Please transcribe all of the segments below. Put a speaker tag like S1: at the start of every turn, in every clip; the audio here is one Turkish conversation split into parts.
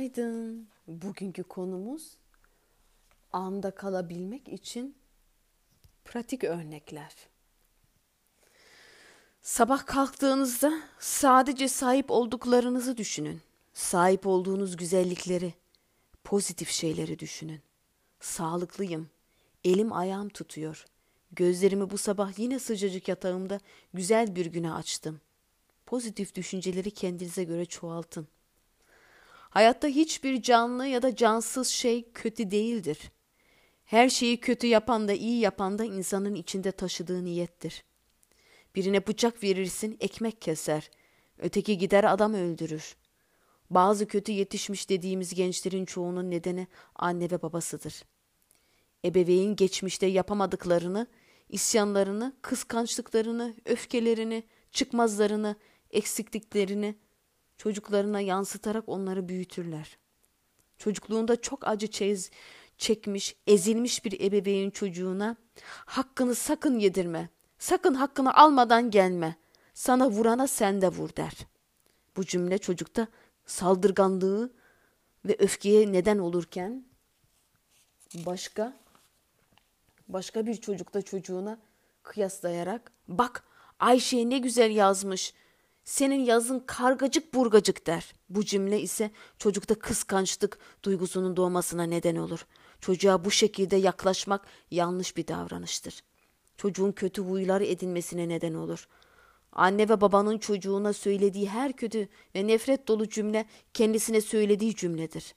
S1: Günaydın. Bugünkü konumuz anda kalabilmek için pratik örnekler. Sabah kalktığınızda sadece sahip olduklarınızı düşünün. Sahip olduğunuz güzellikleri, pozitif şeyleri düşünün. Sağlıklıyım. Elim ayağım tutuyor. Gözlerimi bu sabah yine sıcacık yatağımda güzel bir güne açtım. Pozitif düşünceleri kendinize göre çoğaltın. Hayatta hiçbir canlı ya da cansız şey kötü değildir. Her şeyi kötü yapan da iyi yapan da insanın içinde taşıdığı niyettir. Birine bıçak verirsin, ekmek keser. Öteki gider adam öldürür. Bazı kötü yetişmiş dediğimiz gençlerin çoğunun nedeni anne ve babasıdır. Ebeveyn geçmişte yapamadıklarını, isyanlarını, kıskançlıklarını, öfkelerini, çıkmazlarını, eksikliklerini çocuklarına yansıtarak onları büyütürler. Çocukluğunda çok acı çez, çekmiş, ezilmiş bir ebeveyn çocuğuna hakkını sakın yedirme, sakın hakkını almadan gelme, sana vurana sen de vur der. Bu cümle çocukta saldırganlığı ve öfkeye neden olurken başka başka bir çocukta çocuğuna kıyaslayarak bak Ayşe ne güzel yazmış senin yazın kargacık burgacık der. Bu cümle ise çocukta kıskançlık duygusunun doğmasına neden olur. Çocuğa bu şekilde yaklaşmak yanlış bir davranıştır. Çocuğun kötü huyları edinmesine neden olur. Anne ve babanın çocuğuna söylediği her kötü ve nefret dolu cümle kendisine söylediği cümledir.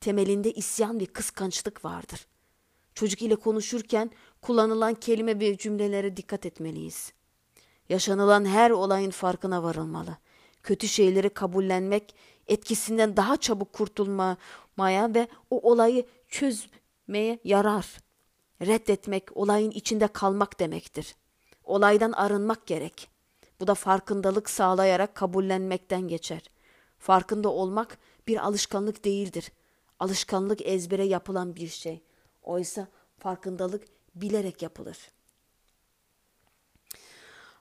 S1: Temelinde isyan ve kıskançlık vardır. Çocuk ile konuşurken kullanılan kelime ve cümlelere dikkat etmeliyiz.'' Yaşanılan her olayın farkına varılmalı. Kötü şeyleri kabullenmek, etkisinden daha çabuk kurtulmaya ve o olayı çözmeye yarar. Reddetmek, olayın içinde kalmak demektir. Olaydan arınmak gerek. Bu da farkındalık sağlayarak kabullenmekten geçer. Farkında olmak bir alışkanlık değildir. Alışkanlık ezbere yapılan bir şey. Oysa farkındalık bilerek yapılır.''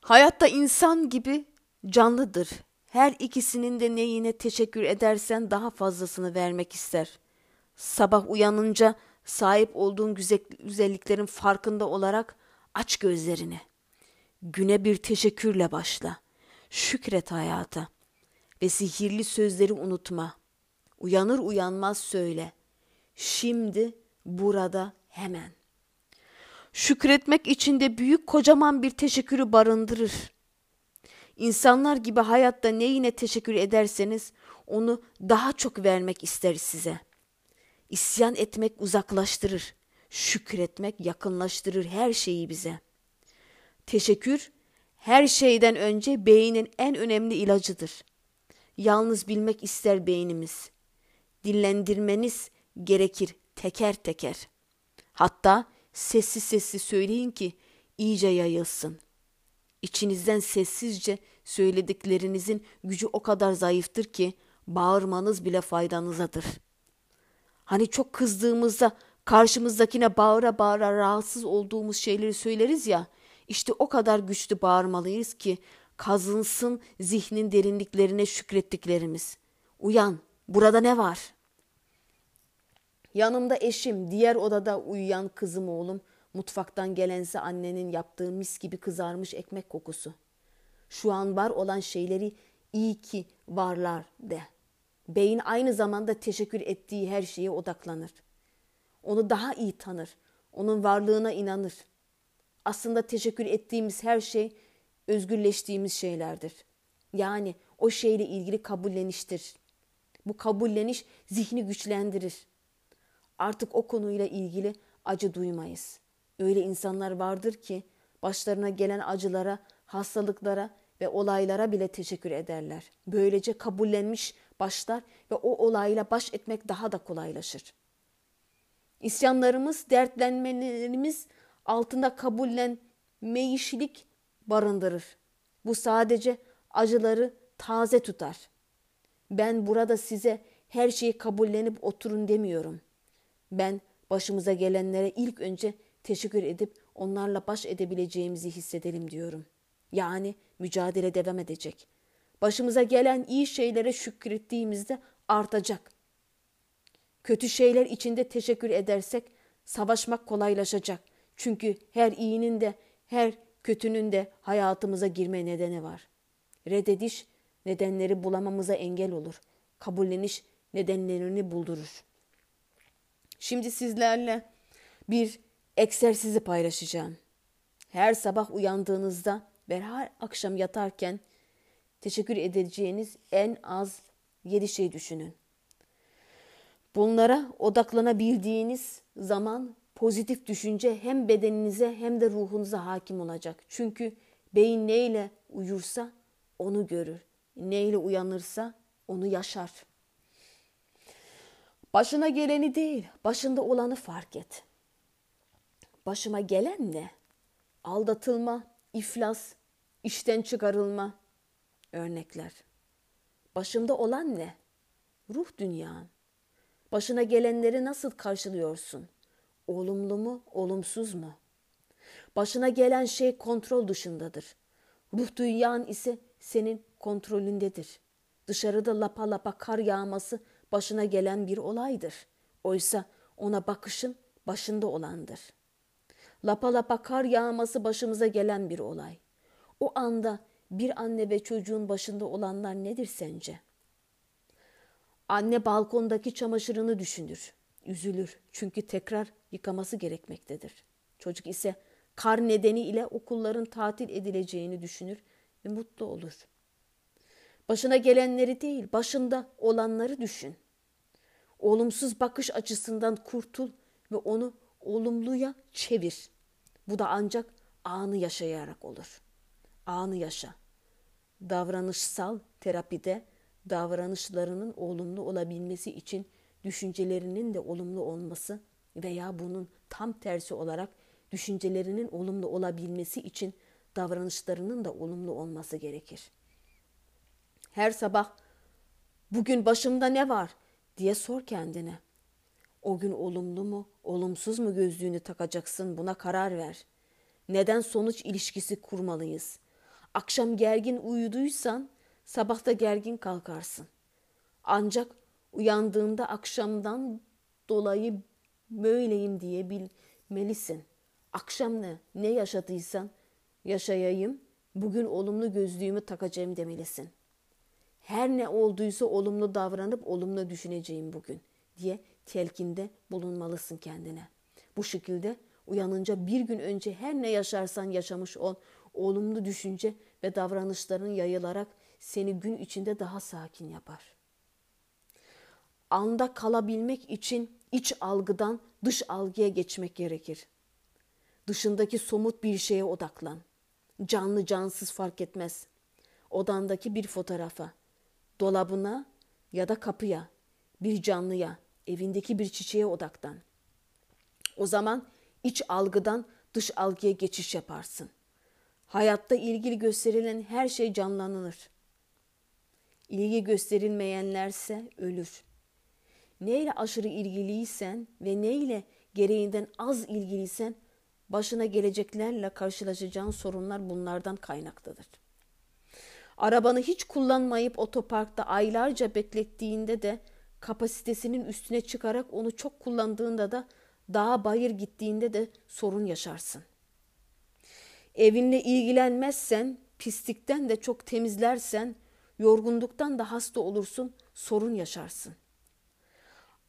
S1: Hayatta insan gibi canlıdır. Her ikisinin de neyine teşekkür edersen daha fazlasını vermek ister. Sabah uyanınca sahip olduğun güzelliklerin farkında olarak aç gözlerini. Güne bir teşekkürle başla. Şükret hayata ve sihirli sözleri unutma. Uyanır uyanmaz söyle. Şimdi, burada, hemen. Şükretmek içinde büyük kocaman bir teşekkürü barındırır. İnsanlar gibi hayatta neyine teşekkür ederseniz onu daha çok vermek ister size. İsyan etmek uzaklaştırır. Şükretmek yakınlaştırır her şeyi bize. Teşekkür her şeyden önce beynin en önemli ilacıdır. Yalnız bilmek ister beynimiz. Dillendirmeniz gerekir teker teker. Hatta Sessiz sessiz söyleyin ki iyice yayılsın. İçinizden sessizce söylediklerinizin gücü o kadar zayıftır ki bağırmanız bile faydanızadır. Hani çok kızdığımızda karşımızdakine bağıra bağıra rahatsız olduğumuz şeyleri söyleriz ya, işte o kadar güçlü bağırmalıyız ki kazınsın zihnin derinliklerine şükrettiklerimiz. Uyan, burada ne var?'' Yanımda eşim, diğer odada uyuyan kızım oğlum, mutfaktan gelense annenin yaptığı mis gibi kızarmış ekmek kokusu. Şu an var olan şeyleri iyi ki varlar de. Beyin aynı zamanda teşekkür ettiği her şeye odaklanır. Onu daha iyi tanır. Onun varlığına inanır. Aslında teşekkür ettiğimiz her şey özgürleştiğimiz şeylerdir. Yani o şeyle ilgili kabulleniştir. Bu kabulleniş zihni güçlendirir artık o konuyla ilgili acı duymayız. Öyle insanlar vardır ki başlarına gelen acılara, hastalıklara ve olaylara bile teşekkür ederler. Böylece kabullenmiş başlar ve o olayla baş etmek daha da kolaylaşır. İsyanlarımız, dertlenmelerimiz altında kabullenmeyişlik barındırır. Bu sadece acıları taze tutar. Ben burada size her şeyi kabullenip oturun demiyorum. Ben başımıza gelenlere ilk önce teşekkür edip onlarla baş edebileceğimizi hissedelim diyorum. Yani mücadele devam edecek. Başımıza gelen iyi şeylere şükrettiğimizde artacak. Kötü şeyler içinde teşekkür edersek savaşmak kolaylaşacak. Çünkü her iyinin de her kötünün de hayatımıza girme nedeni var. Reddediş nedenleri bulamamıza engel olur. Kabulleniş nedenlerini buldurur. Şimdi sizlerle bir egzersizi paylaşacağım. Her sabah uyandığınızda ve her akşam yatarken teşekkür edeceğiniz en az yedi şey düşünün. Bunlara odaklanabildiğiniz zaman pozitif düşünce hem bedeninize hem de ruhunuza hakim olacak. Çünkü beyin neyle uyursa onu görür. Neyle uyanırsa onu yaşar. Başına geleni değil, başında olanı fark et. Başıma gelen ne? Aldatılma, iflas, işten çıkarılma örnekler. Başımda olan ne? Ruh dünyan. Başına gelenleri nasıl karşılıyorsun? Olumlu mu, olumsuz mu? Başına gelen şey kontrol dışındadır. Ruh dünyan ise senin kontrolündedir. Dışarıda lapa lapa kar yağması başına gelen bir olaydır. Oysa ona bakışın başında olandır. Lapa lapa kar yağması başımıza gelen bir olay. O anda bir anne ve çocuğun başında olanlar nedir sence? Anne balkondaki çamaşırını düşünür, üzülür çünkü tekrar yıkaması gerekmektedir. Çocuk ise kar nedeniyle okulların tatil edileceğini düşünür ve mutlu olur. Başına gelenleri değil, başında olanları düşün. Olumsuz bakış açısından kurtul ve onu olumluya çevir. Bu da ancak anı yaşayarak olur. Anı yaşa. Davranışsal terapide davranışlarının olumlu olabilmesi için düşüncelerinin de olumlu olması veya bunun tam tersi olarak düşüncelerinin olumlu olabilmesi için davranışlarının da olumlu olması gerekir. Her sabah bugün başımda ne var diye sor kendine. O gün olumlu mu, olumsuz mu gözlüğünü takacaksın buna karar ver. Neden sonuç ilişkisi kurmalıyız? Akşam gergin uyuduysan sabahta gergin kalkarsın. Ancak uyandığında akşamdan dolayı böyleyim diye bilmelisin. Akşam ne, ne yaşadıysan yaşayayım, bugün olumlu gözlüğümü takacağım demelisin. Her ne olduysa olumlu davranıp olumlu düşüneceğim bugün diye telkinde bulunmalısın kendine. Bu şekilde uyanınca bir gün önce her ne yaşarsan yaşamış ol, olumlu düşünce ve davranışların yayılarak seni gün içinde daha sakin yapar. Anda kalabilmek için iç algıdan dış algıya geçmek gerekir. Dışındaki somut bir şeye odaklan. Canlı cansız fark etmez. Odandaki bir fotoğrafa, dolabına ya da kapıya, bir canlıya, evindeki bir çiçeğe odaklan. O zaman iç algıdan dış algıya geçiş yaparsın. Hayatta ilgili gösterilen her şey canlanır. İlgi gösterilmeyenlerse ölür. Neyle aşırı ilgiliysen ve neyle gereğinden az ilgiliysen başına geleceklerle karşılaşacağın sorunlar bunlardan kaynaktadır. Arabanı hiç kullanmayıp otoparkta aylarca beklettiğinde de kapasitesinin üstüne çıkarak onu çok kullandığında da dağa bayır gittiğinde de sorun yaşarsın. Evinle ilgilenmezsen, pislikten de çok temizlersen, yorgunluktan da hasta olursun, sorun yaşarsın.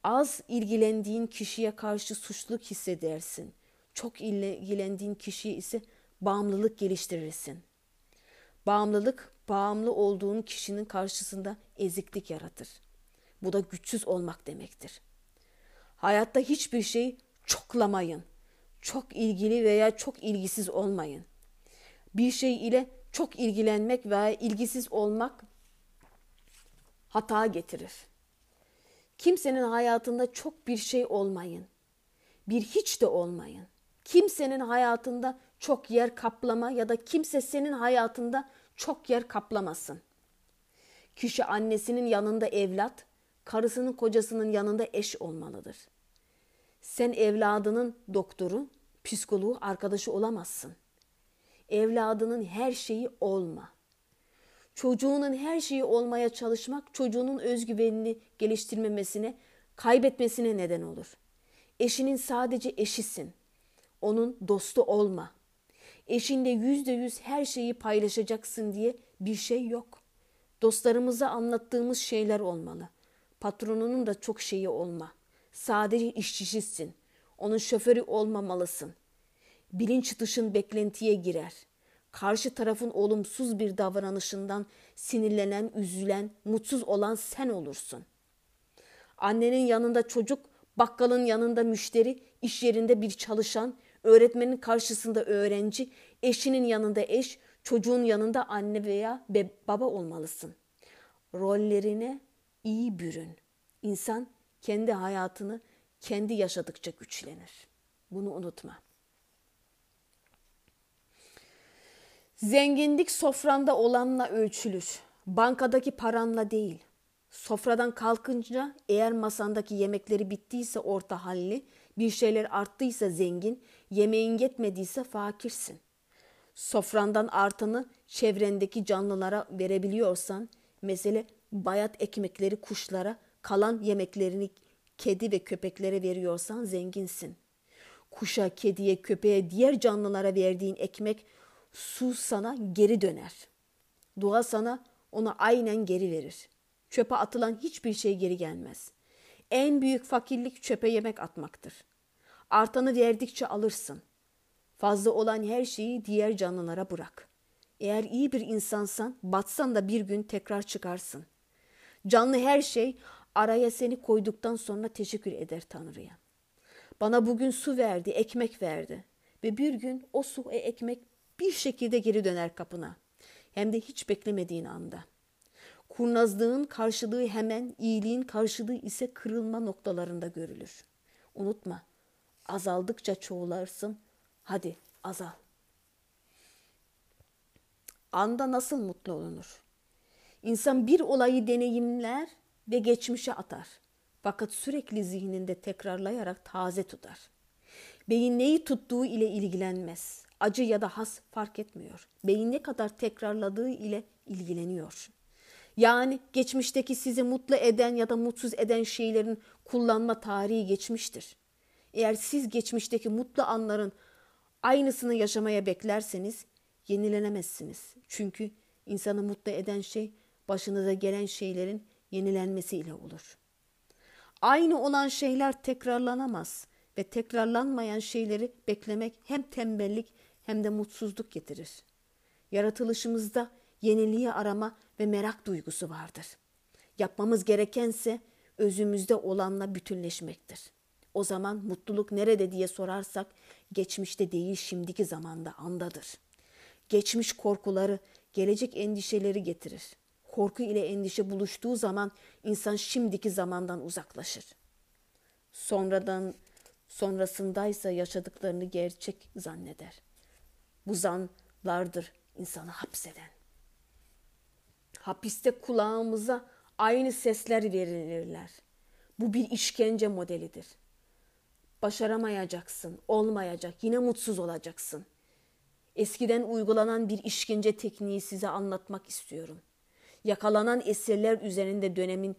S1: Az ilgilendiğin kişiye karşı suçluluk hissedersin. Çok ilgilendiğin kişiye ise bağımlılık geliştirirsin. Bağımlılık, bağımlı olduğun kişinin karşısında eziklik yaratır. Bu da güçsüz olmak demektir. Hayatta hiçbir şey çoklamayın. Çok ilgili veya çok ilgisiz olmayın. Bir şey ile çok ilgilenmek veya ilgisiz olmak hata getirir. Kimsenin hayatında çok bir şey olmayın. Bir hiç de olmayın. Kimsenin hayatında çok yer kaplama ya da kimse senin hayatında çok yer kaplamasın. Kişi annesinin yanında evlat, karısının kocasının yanında eş olmalıdır. Sen evladının doktoru, psikoloğu, arkadaşı olamazsın. Evladının her şeyi olma. Çocuğunun her şeyi olmaya çalışmak çocuğunun özgüvenini geliştirmemesine, kaybetmesine neden olur. Eşinin sadece eşisin. Onun dostu olma. Eşinle yüzde yüz her şeyi paylaşacaksın diye bir şey yok. Dostlarımıza anlattığımız şeyler olmalı. Patronunun da çok şeyi olma. Sadece işçisisin. Onun şoförü olmamalısın. Bilinç dışın beklentiye girer. Karşı tarafın olumsuz bir davranışından sinirlenen, üzülen, mutsuz olan sen olursun. Annenin yanında çocuk, bakkalın yanında müşteri, iş yerinde bir çalışan, öğretmenin karşısında öğrenci, eşinin yanında eş, çocuğun yanında anne veya baba olmalısın. Rollerine iyi bürün. İnsan kendi hayatını kendi yaşadıkça güçlenir. Bunu unutma. Zenginlik sofranda olanla ölçülür. Bankadaki paranla değil. Sofradan kalkınca eğer masandaki yemekleri bittiyse orta halli, bir şeyler arttıysa zengin, yemeğin yetmediyse fakirsin. Sofrandan artanı çevrendeki canlılara verebiliyorsan, mesele bayat ekmekleri kuşlara, kalan yemeklerini kedi ve köpeklere veriyorsan zenginsin. Kuşa, kediye, köpeğe, diğer canlılara verdiğin ekmek, su sana geri döner. Dua sana ona aynen geri verir. Çöpe atılan hiçbir şey geri gelmez. En büyük fakirlik çöpe yemek atmaktır. Artanı verdikçe alırsın. Fazla olan her şeyi diğer canlılara bırak. Eğer iyi bir insansan batsan da bir gün tekrar çıkarsın. Canlı her şey araya seni koyduktan sonra teşekkür eder Tanrı'ya. Bana bugün su verdi, ekmek verdi ve bir gün o su ve ekmek bir şekilde geri döner kapına. Hem de hiç beklemediğin anda. Kurnazlığın karşılığı hemen, iyiliğin karşılığı ise kırılma noktalarında görülür. Unutma, azaldıkça çoğularsın. Hadi azal. Anda nasıl mutlu olunur? İnsan bir olayı deneyimler ve geçmişe atar. Fakat sürekli zihninde tekrarlayarak taze tutar. Beyin neyi tuttuğu ile ilgilenmez. Acı ya da has fark etmiyor. Beyin ne kadar tekrarladığı ile ilgileniyor. Yani geçmişteki sizi mutlu eden ya da mutsuz eden şeylerin kullanma tarihi geçmiştir. Eğer siz geçmişteki mutlu anların aynısını yaşamaya beklerseniz yenilenemezsiniz. Çünkü insanı mutlu eden şey başınıza gelen şeylerin yenilenmesiyle olur. Aynı olan şeyler tekrarlanamaz ve tekrarlanmayan şeyleri beklemek hem tembellik hem de mutsuzluk getirir. Yaratılışımızda yeniliği arama ve merak duygusu vardır. Yapmamız gerekense özümüzde olanla bütünleşmektir. O zaman mutluluk nerede diye sorarsak geçmişte değil şimdiki zamanda andadır. Geçmiş korkuları, gelecek endişeleri getirir. Korku ile endişe buluştuğu zaman insan şimdiki zamandan uzaklaşır. Sonradan sonrasındaysa yaşadıklarını gerçek zanneder. Bu zanlardır insanı hapseden. Hapiste kulağımıza aynı sesler verilirler. Bu bir işkence modelidir. Başaramayacaksın, olmayacak, yine mutsuz olacaksın. Eskiden uygulanan bir işkence tekniği size anlatmak istiyorum. Yakalanan esirler üzerinde dönemin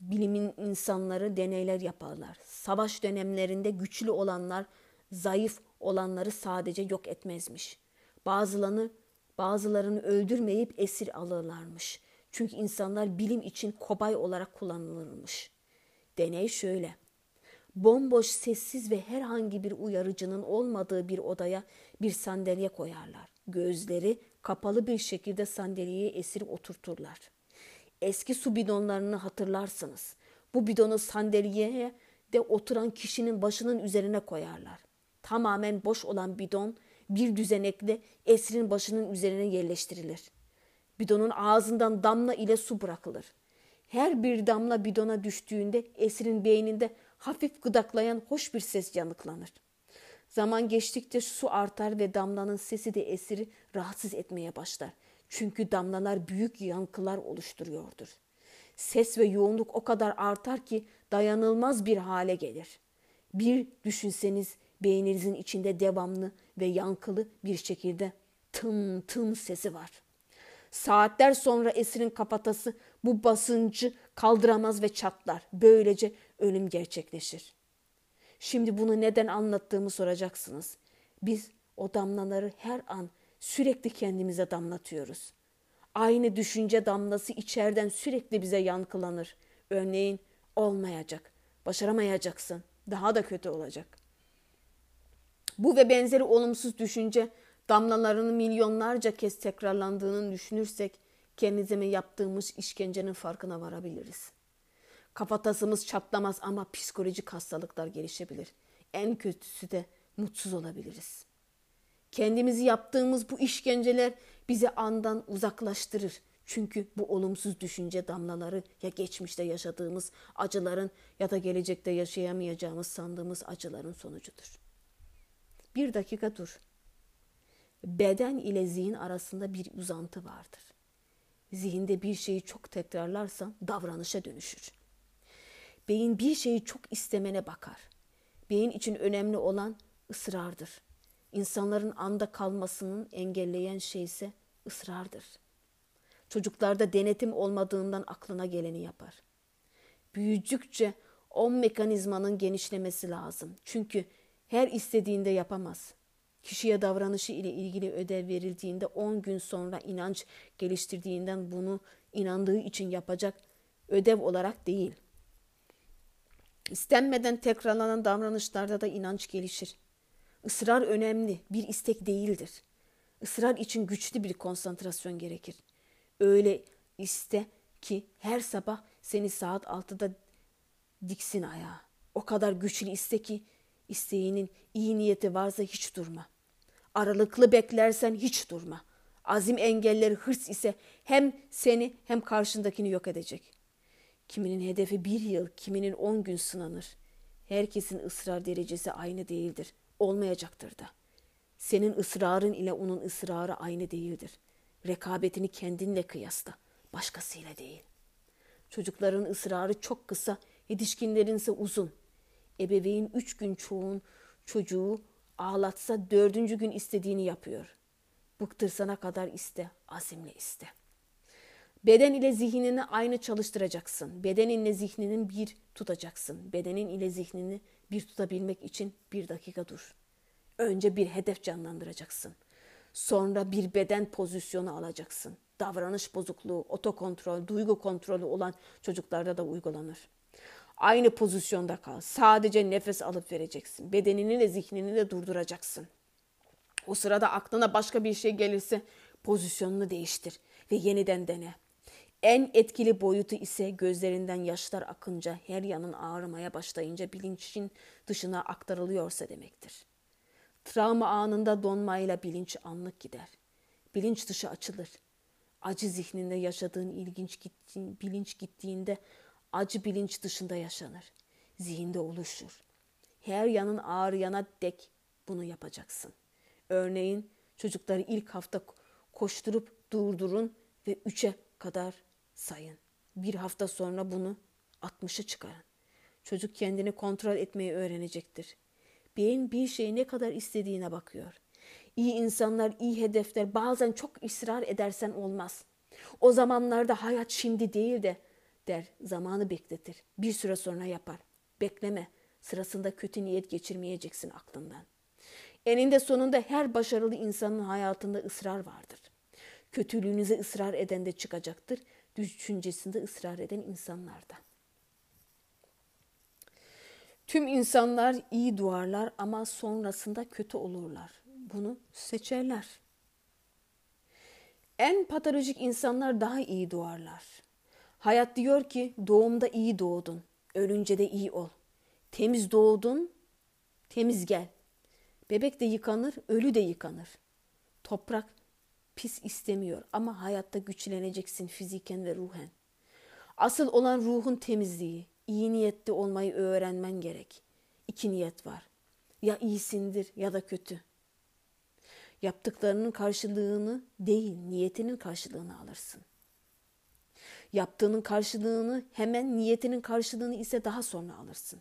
S1: bilimin insanları deneyler yaparlar. Savaş dönemlerinde güçlü olanlar zayıf olanları sadece yok etmezmiş. Bazılarını bazılarını öldürmeyip esir alırlarmış. Çünkü insanlar bilim için kobay olarak kullanılırmış. Deney şöyle. Bomboş, sessiz ve herhangi bir uyarıcının olmadığı bir odaya bir sandalye koyarlar. Gözleri kapalı bir şekilde sandalyeye esir oturturlar. Eski su bidonlarını hatırlarsınız. Bu bidonu sandalyeye de oturan kişinin başının üzerine koyarlar. Tamamen boş olan bidon bir düzenekle esrin başının üzerine yerleştirilir. Bidonun ağzından damla ile su bırakılır. Her bir damla bidona düştüğünde esrin beyninde hafif gıdaklayan hoş bir ses yanıklanır. Zaman geçtikçe su artar ve damlanın sesi de esiri rahatsız etmeye başlar. Çünkü damlalar büyük yankılar oluşturuyordur. Ses ve yoğunluk o kadar artar ki dayanılmaz bir hale gelir. Bir düşünseniz beyninizin içinde devamlı ve yankılı bir şekilde tım tım sesi var. Saatler sonra esirin kafatası bu basıncı kaldıramaz ve çatlar. Böylece ölüm gerçekleşir. Şimdi bunu neden anlattığımı soracaksınız. Biz o damlaları her an sürekli kendimize damlatıyoruz. Aynı düşünce damlası içeriden sürekli bize yankılanır. Örneğin olmayacak, başaramayacaksın, daha da kötü olacak. Bu ve benzeri olumsuz düşünce damlalarının milyonlarca kez tekrarlandığını düşünürsek kendimize yaptığımız işkencenin farkına varabiliriz. Kafatasımız çatlamaz ama psikolojik hastalıklar gelişebilir. En kötüsü de mutsuz olabiliriz. Kendimizi yaptığımız bu işkenceler bizi andan uzaklaştırır. Çünkü bu olumsuz düşünce damlaları ya geçmişte yaşadığımız acıların ya da gelecekte yaşayamayacağımız sandığımız acıların sonucudur. Bir dakika dur. Beden ile zihin arasında bir uzantı vardır. Zihinde bir şeyi çok tekrarlarsan davranışa dönüşür. Beyin bir şeyi çok istemene bakar. Beyin için önemli olan ısrardır. İnsanların anda kalmasının engelleyen şey ise ısrardır. Çocuklarda denetim olmadığından aklına geleni yapar. Büyüdükçe o mekanizmanın genişlemesi lazım. Çünkü her istediğinde yapamaz. Kişiye davranışı ile ilgili ödev verildiğinde 10 gün sonra inanç geliştirdiğinden bunu inandığı için yapacak ödev olarak değil. İstenmeden tekrarlanan davranışlarda da inanç gelişir. Israr önemli, bir istek değildir. Israr için güçlü bir konsantrasyon gerekir. Öyle iste ki her sabah seni saat 6'da diksin ayağa. O kadar güçlü iste ki isteğinin iyi niyeti varsa hiç durma. Aralıklı beklersen hiç durma. Azim engelleri hırs ise hem seni hem karşındakini yok edecek. Kiminin hedefi bir yıl, kiminin on gün sınanır. Herkesin ısrar derecesi aynı değildir. Olmayacaktır da. Senin ısrarın ile onun ısrarı aynı değildir. Rekabetini kendinle kıyasla, başkasıyla değil. Çocukların ısrarı çok kısa, yetişkinlerin ise uzun. Ebeveyn üç gün çoğun çocuğu ağlatsa dördüncü gün istediğini yapıyor. Bıktırsana kadar iste, azimle iste. Beden ile zihnini aynı çalıştıracaksın. Bedeninle zihninin bir tutacaksın. Bedenin ile zihnini bir tutabilmek için bir dakika dur. Önce bir hedef canlandıracaksın. Sonra bir beden pozisyonu alacaksın. Davranış bozukluğu, otokontrol, duygu kontrolü olan çocuklarda da uygulanır. Aynı pozisyonda kal. Sadece nefes alıp vereceksin. Bedenini de zihnini de durduracaksın. O sırada aklına başka bir şey gelirse pozisyonunu değiştir ve yeniden dene. En etkili boyutu ise gözlerinden yaşlar akınca her yanın ağrımaya başlayınca bilinçin dışına aktarılıyorsa demektir. Travma anında donmayla bilinç anlık gider. Bilinç dışı açılır. Acı zihninde yaşadığın ilginç gittiğin, bilinç gittiğinde acı bilinç dışında yaşanır. Zihinde oluşur. Her yanın ağrıyana dek bunu yapacaksın. Örneğin çocukları ilk hafta koşturup durdurun ve üçe kadar sayın. Bir hafta sonra bunu 60'a çıkarın. Çocuk kendini kontrol etmeyi öğrenecektir. Beyin bir şeyi ne kadar istediğine bakıyor. İyi insanlar, iyi hedefler bazen çok ısrar edersen olmaz. O zamanlarda hayat şimdi değil de der, zamanı bekletir. Bir süre sonra yapar. Bekleme, sırasında kötü niyet geçirmeyeceksin aklından. Eninde sonunda her başarılı insanın hayatında ısrar vardır. Kötülüğünüze ısrar eden de çıkacaktır. Düşüncesinde ısrar eden insanlardan. Tüm insanlar iyi duarlar ama sonrasında kötü olurlar. Bunu seçerler. En patolojik insanlar daha iyi duarlar. Hayat diyor ki doğumda iyi doğdun, ölünce de iyi ol. Temiz doğdun, temiz gel. Bebek de yıkanır, ölü de yıkanır. Toprak pis istemiyor ama hayatta güçleneceksin fiziken ve ruhen. Asıl olan ruhun temizliği, iyi niyetli olmayı öğrenmen gerek. İki niyet var. Ya iyisindir ya da kötü. Yaptıklarının karşılığını değil, niyetinin karşılığını alırsın. Yaptığının karşılığını hemen niyetinin karşılığını ise daha sonra alırsın.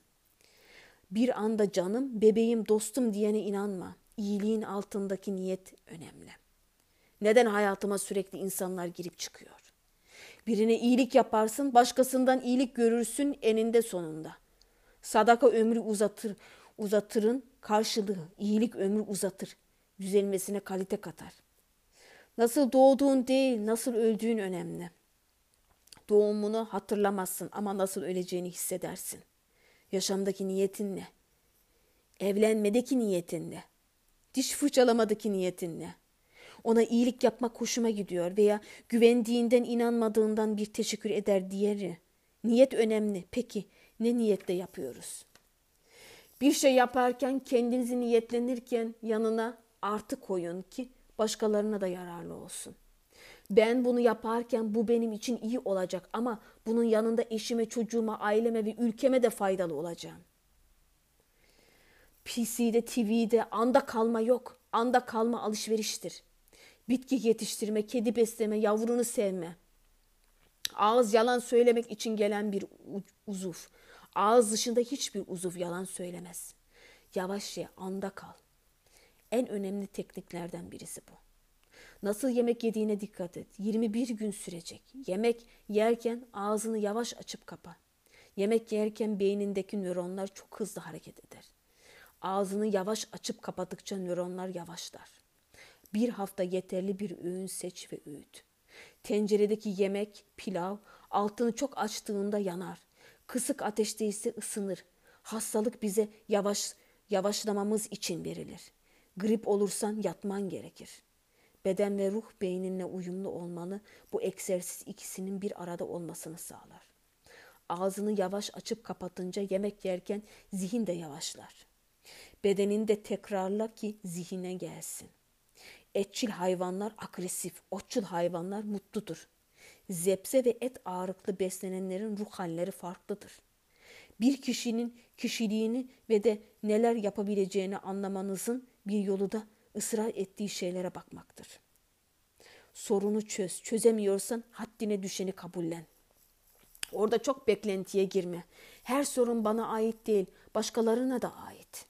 S1: Bir anda canım, bebeğim, dostum diyene inanma. İyiliğin altındaki niyet önemli. Neden hayatıma sürekli insanlar girip çıkıyor? Birine iyilik yaparsın, başkasından iyilik görürsün eninde sonunda. Sadaka ömrü uzatır, uzatırın karşılığı, iyilik ömrü uzatır. Düzelmesine kalite katar. Nasıl doğduğun değil, nasıl öldüğün önemli. Doğumunu hatırlamazsın ama nasıl öleceğini hissedersin. Yaşamdaki niyetin ne? Evlenmedeki niyetin ne? Diş fırçalamadaki niyetin ne? Ona iyilik yapmak hoşuma gidiyor veya güvendiğinden inanmadığından bir teşekkür eder diğeri. Niyet önemli. Peki ne niyetle yapıyoruz? Bir şey yaparken kendinizi niyetlenirken yanına artı koyun ki başkalarına da yararlı olsun. Ben bunu yaparken bu benim için iyi olacak ama bunun yanında eşime, çocuğuma, aileme ve ülkeme de faydalı olacağım. PC'de, TV'de anda kalma yok. Anda kalma alışveriştir. Bitki yetiştirme, kedi besleme, yavrunu sevme. Ağız yalan söylemek için gelen bir uzuv. Ağız dışında hiçbir uzuv yalan söylemez. Yavaş ye, anda kal. En önemli tekniklerden birisi bu. Nasıl yemek yediğine dikkat et. 21 gün sürecek. Yemek yerken ağzını yavaş açıp kapa. Yemek yerken beynindeki nöronlar çok hızlı hareket eder. Ağzını yavaş açıp kapattıkça nöronlar yavaşlar. Bir hafta yeterli bir öğün seç ve öğüt. Tenceredeki yemek, pilav, altını çok açtığında yanar. Kısık ateşte ise ısınır. Hastalık bize yavaş yavaşlamamız için verilir. Grip olursan yatman gerekir. Beden ve ruh beyninle uyumlu olmalı. Bu egzersiz ikisinin bir arada olmasını sağlar. Ağzını yavaş açıp kapatınca yemek yerken zihin de yavaşlar. Bedenini de tekrarla ki zihine gelsin. Etçil hayvanlar agresif, otçul hayvanlar mutludur. Zepse ve et ağırlıklı beslenenlerin ruh halleri farklıdır. Bir kişinin kişiliğini ve de neler yapabileceğini anlamanızın bir yolu da ısrar ettiği şeylere bakmaktır. Sorunu çöz, çözemiyorsan haddine düşeni kabullen. Orada çok beklentiye girme. Her sorun bana ait değil, başkalarına da ait.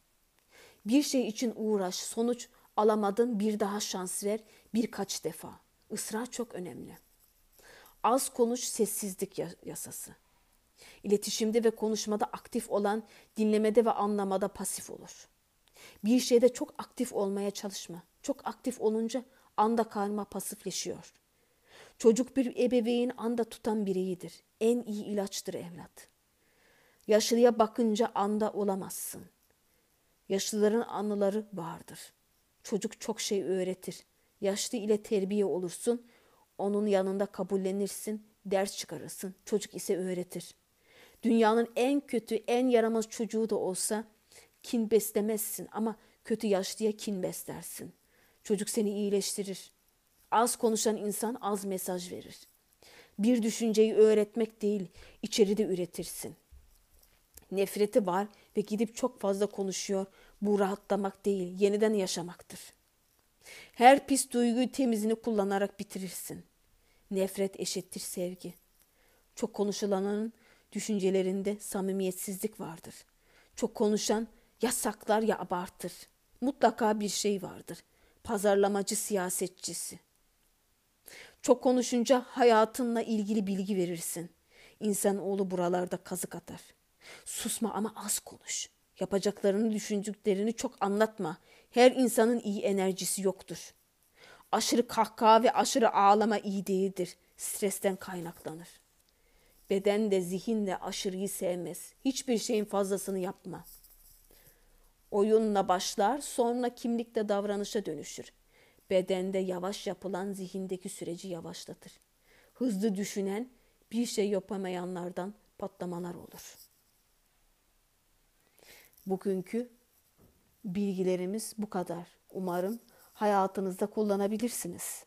S1: Bir şey için uğraş, sonuç alamadın bir daha şans ver birkaç defa. Israr çok önemli. Az konuş sessizlik yasası. İletişimde ve konuşmada aktif olan dinlemede ve anlamada pasif olur. Bir şeyde çok aktif olmaya çalışma. Çok aktif olunca anda kalma pasifleşiyor. Çocuk bir ebeveyn anda tutan bireyidir. En iyi ilaçtır evlat. Yaşlıya bakınca anda olamazsın. Yaşlıların anıları vardır. Çocuk çok şey öğretir. Yaşlı ile terbiye olursun. Onun yanında kabullenirsin, ders çıkarırsın. Çocuk ise öğretir. Dünyanın en kötü, en yaramaz çocuğu da olsa kin beslemezsin ama kötü yaşlıya kin beslersin. Çocuk seni iyileştirir. Az konuşan insan az mesaj verir. Bir düşünceyi öğretmek değil, içeride üretirsin. Nefreti var ve gidip çok fazla konuşuyor. Bu rahatlamak değil, yeniden yaşamaktır. Her pis duyguyu temizini kullanarak bitirirsin. Nefret eşittir sevgi. Çok konuşulanın düşüncelerinde samimiyetsizlik vardır. Çok konuşan ya saklar ya abartır. Mutlaka bir şey vardır. Pazarlamacı siyasetçisi. Çok konuşunca hayatınla ilgili bilgi verirsin. İnsanoğlu buralarda kazık atar. Susma ama az konuş. Yapacaklarını, düşündüklerini çok anlatma. Her insanın iyi enerjisi yoktur. Aşırı kahkaha ve aşırı ağlama iyi değildir. Stresten kaynaklanır. Beden de zihin de aşırıyı sevmez. Hiçbir şeyin fazlasını yapma.'' Oyunla başlar, sonra kimlikle davranışa dönüşür. Bedende yavaş yapılan zihindeki süreci yavaşlatır. Hızlı düşünen, bir şey yapamayanlardan patlamalar olur. Bugünkü bilgilerimiz bu kadar. Umarım hayatınızda kullanabilirsiniz.